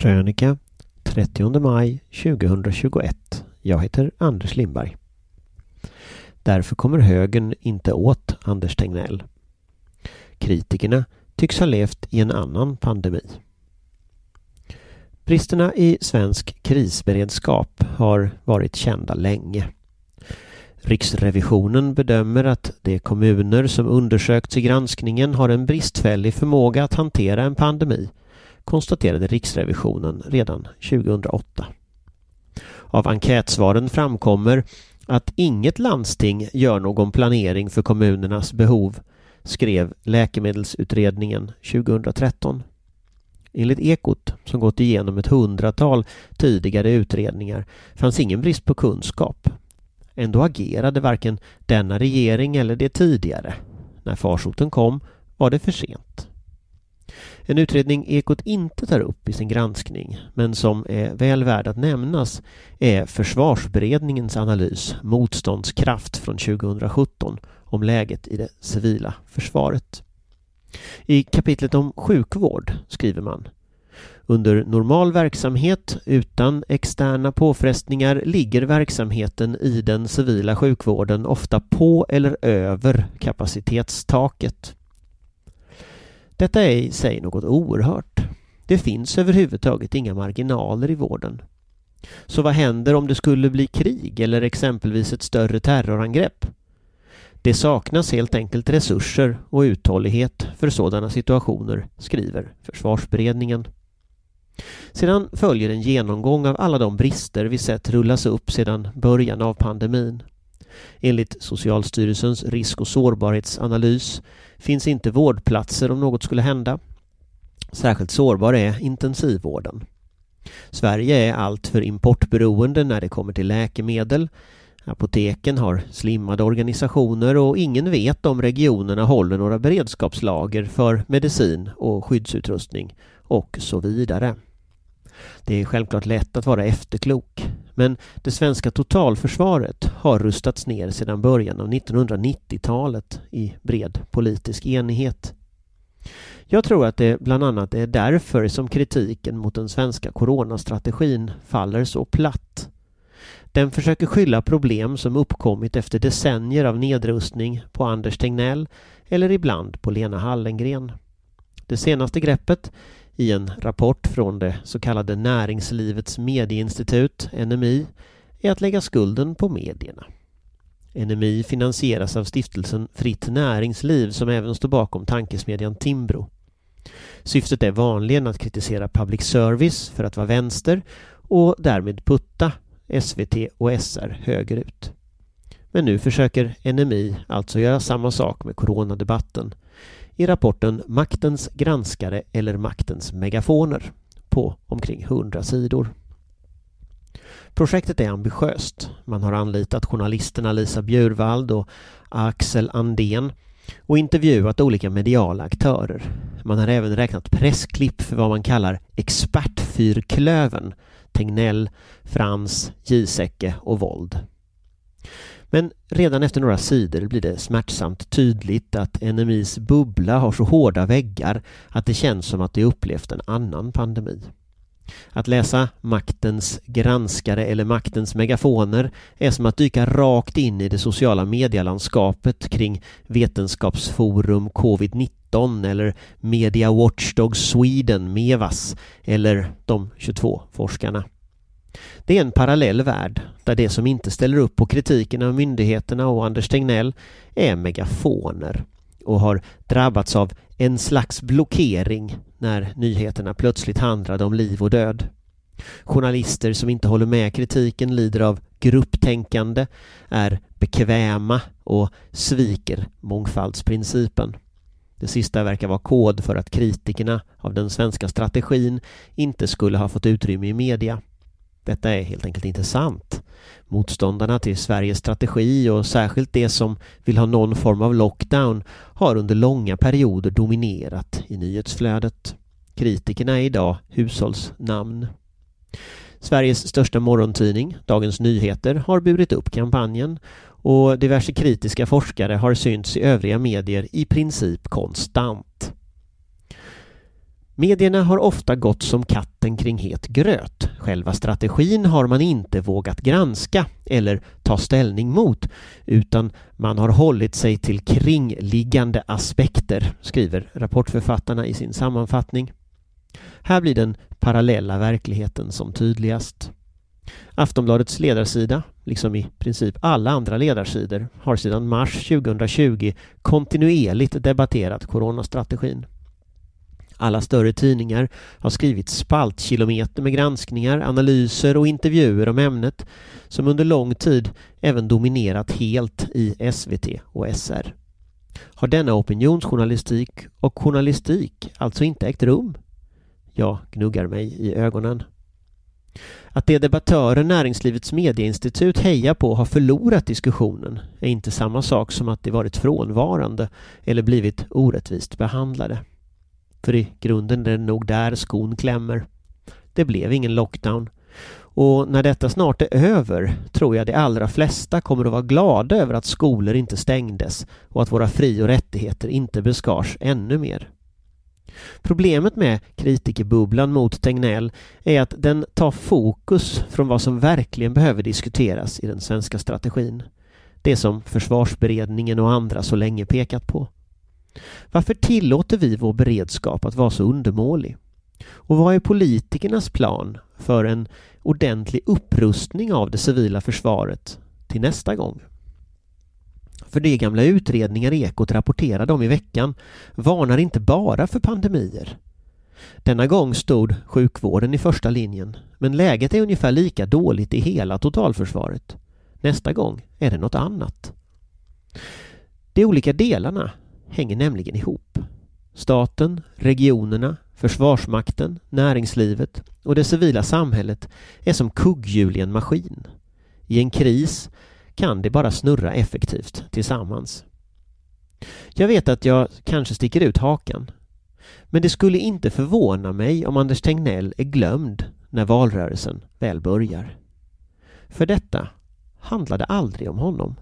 Krönika 30 maj 2021. Jag heter Anders Lindberg. Därför kommer högern inte åt Anders Tegnell. Kritikerna tycks ha levt i en annan pandemi. Bristerna i svensk krisberedskap har varit kända länge. Riksrevisionen bedömer att de kommuner som undersökts i granskningen har en bristfällig förmåga att hantera en pandemi konstaterade Riksrevisionen redan 2008. Av enkätsvaren framkommer att inget landsting gör någon planering för kommunernas behov, skrev Läkemedelsutredningen 2013. Enligt Ekot, som gått igenom ett hundratal tidigare utredningar, fanns ingen brist på kunskap. Ändå agerade varken denna regering eller det tidigare. När farsoten kom var det för sent. En utredning Ekot inte tar upp i sin granskning, men som är väl värd att nämnas, är Försvarsberedningens analys Motståndskraft från 2017 om läget i det civila försvaret. I kapitlet om sjukvård skriver man under normal verksamhet utan externa påfrestningar ligger verksamheten i den civila sjukvården ofta på eller över kapacitetstaket. Detta är i sig något oerhört. Det finns överhuvudtaget inga marginaler i vården. Så vad händer om det skulle bli krig eller exempelvis ett större terrorangrepp? Det saknas helt enkelt resurser och uthållighet för sådana situationer, skriver Försvarsberedningen. Sedan följer en genomgång av alla de brister vi sett rullas upp sedan början av pandemin. Enligt Socialstyrelsens risk och sårbarhetsanalys finns inte vårdplatser om något skulle hända. Särskilt sårbar är intensivvården. Sverige är alltför importberoende när det kommer till läkemedel. Apoteken har slimmade organisationer och ingen vet om regionerna håller några beredskapslager för medicin och skyddsutrustning och så vidare. Det är självklart lätt att vara efterklok. Men det svenska totalförsvaret har rustats ner sedan början av 1990-talet i bred politisk enighet. Jag tror att det bland annat är därför som kritiken mot den svenska coronastrategin faller så platt. Den försöker skylla problem som uppkommit efter decennier av nedrustning på Anders Tegnell eller ibland på Lena Hallengren. Det senaste greppet i en rapport från det så kallade Näringslivets medieinstitut, NMI, är att lägga skulden på medierna. NMI finansieras av stiftelsen Fritt Näringsliv som även står bakom tankesmedjan Timbro. Syftet är vanligen att kritisera public service för att vara vänster och därmed putta SVT och SR högerut. Men nu försöker NMI alltså göra samma sak med coronadebatten i rapporten Maktens granskare eller maktens megafoner på omkring 100 sidor. Projektet är ambitiöst. Man har anlitat journalisterna Lisa Bjurvald och Axel Andén och intervjuat olika mediala aktörer. Man har även räknat pressklipp för vad man kallar expertfyrklöven Tegnell, Frans, Giesecke och Vold. Men redan efter några sidor blir det smärtsamt tydligt att NMIs bubbla har så hårda väggar att det känns som att de upplevt en annan pandemi. Att läsa maktens granskare eller maktens megafoner är som att dyka rakt in i det sociala medielandskapet kring Vetenskapsforum Covid-19 eller Media Watchdog Sweden, MEVAS, eller de 22 forskarna. Det är en parallell värld där det som inte ställer upp på kritiken av myndigheterna och Anders Tegnell är megafoner och har drabbats av en slags blockering när nyheterna plötsligt handlade om liv och död. Journalister som inte håller med kritiken lider av grupptänkande, är bekväma och sviker mångfaldsprincipen. Det sista verkar vara kod för att kritikerna av den svenska strategin inte skulle ha fått utrymme i media. Detta är helt enkelt inte sant. Motståndarna till Sveriges strategi och särskilt de som vill ha någon form av lockdown har under långa perioder dominerat i nyhetsflödet. Kritikerna är idag hushållsnamn. Sveriges största morgontidning, Dagens Nyheter, har burit upp kampanjen och diverse kritiska forskare har synts i övriga medier i princip konstant. Medierna har ofta gått som katten kring het gröt. Själva strategin har man inte vågat granska eller ta ställning mot utan man har hållit sig till kringliggande aspekter, skriver rapportförfattarna i sin sammanfattning. Här blir den parallella verkligheten som tydligast. Aftonbladets ledarsida, liksom i princip alla andra ledarsidor, har sedan mars 2020 kontinuerligt debatterat coronastrategin. Alla större tidningar har skrivit spaltkilometer med granskningar, analyser och intervjuer om ämnet som under lång tid även dominerat helt i SVT och SR. Har denna opinionsjournalistik och journalistik alltså inte ägt rum? Jag gnuggar mig i ögonen. Att det debattören Näringslivets medieinstitut hejar på har förlorat diskussionen är inte samma sak som att de varit frånvarande eller blivit orättvist behandlade. För i grunden är det nog där skon klämmer. Det blev ingen lockdown. Och när detta snart är över tror jag de allra flesta kommer att vara glada över att skolor inte stängdes och att våra fri och rättigheter inte beskars ännu mer. Problemet med kritikerbubblan mot Tegnell är att den tar fokus från vad som verkligen behöver diskuteras i den svenska strategin. Det som försvarsberedningen och andra så länge pekat på. Varför tillåter vi vår beredskap att vara så undermålig? Och vad är politikernas plan för en ordentlig upprustning av det civila försvaret till nästa gång? För de gamla utredningar Ekot rapporterade om i veckan varnar inte bara för pandemier. Denna gång stod sjukvården i första linjen, men läget är ungefär lika dåligt i hela totalförsvaret. Nästa gång är det något annat. De olika delarna hänger nämligen ihop. Staten, regionerna, Försvarsmakten, näringslivet och det civila samhället är som kugghjul i en maskin. I en kris kan det bara snurra effektivt tillsammans. Jag vet att jag kanske sticker ut hakan. Men det skulle inte förvåna mig om Anders Tegnell är glömd när valrörelsen väl börjar. För detta handlade aldrig om honom.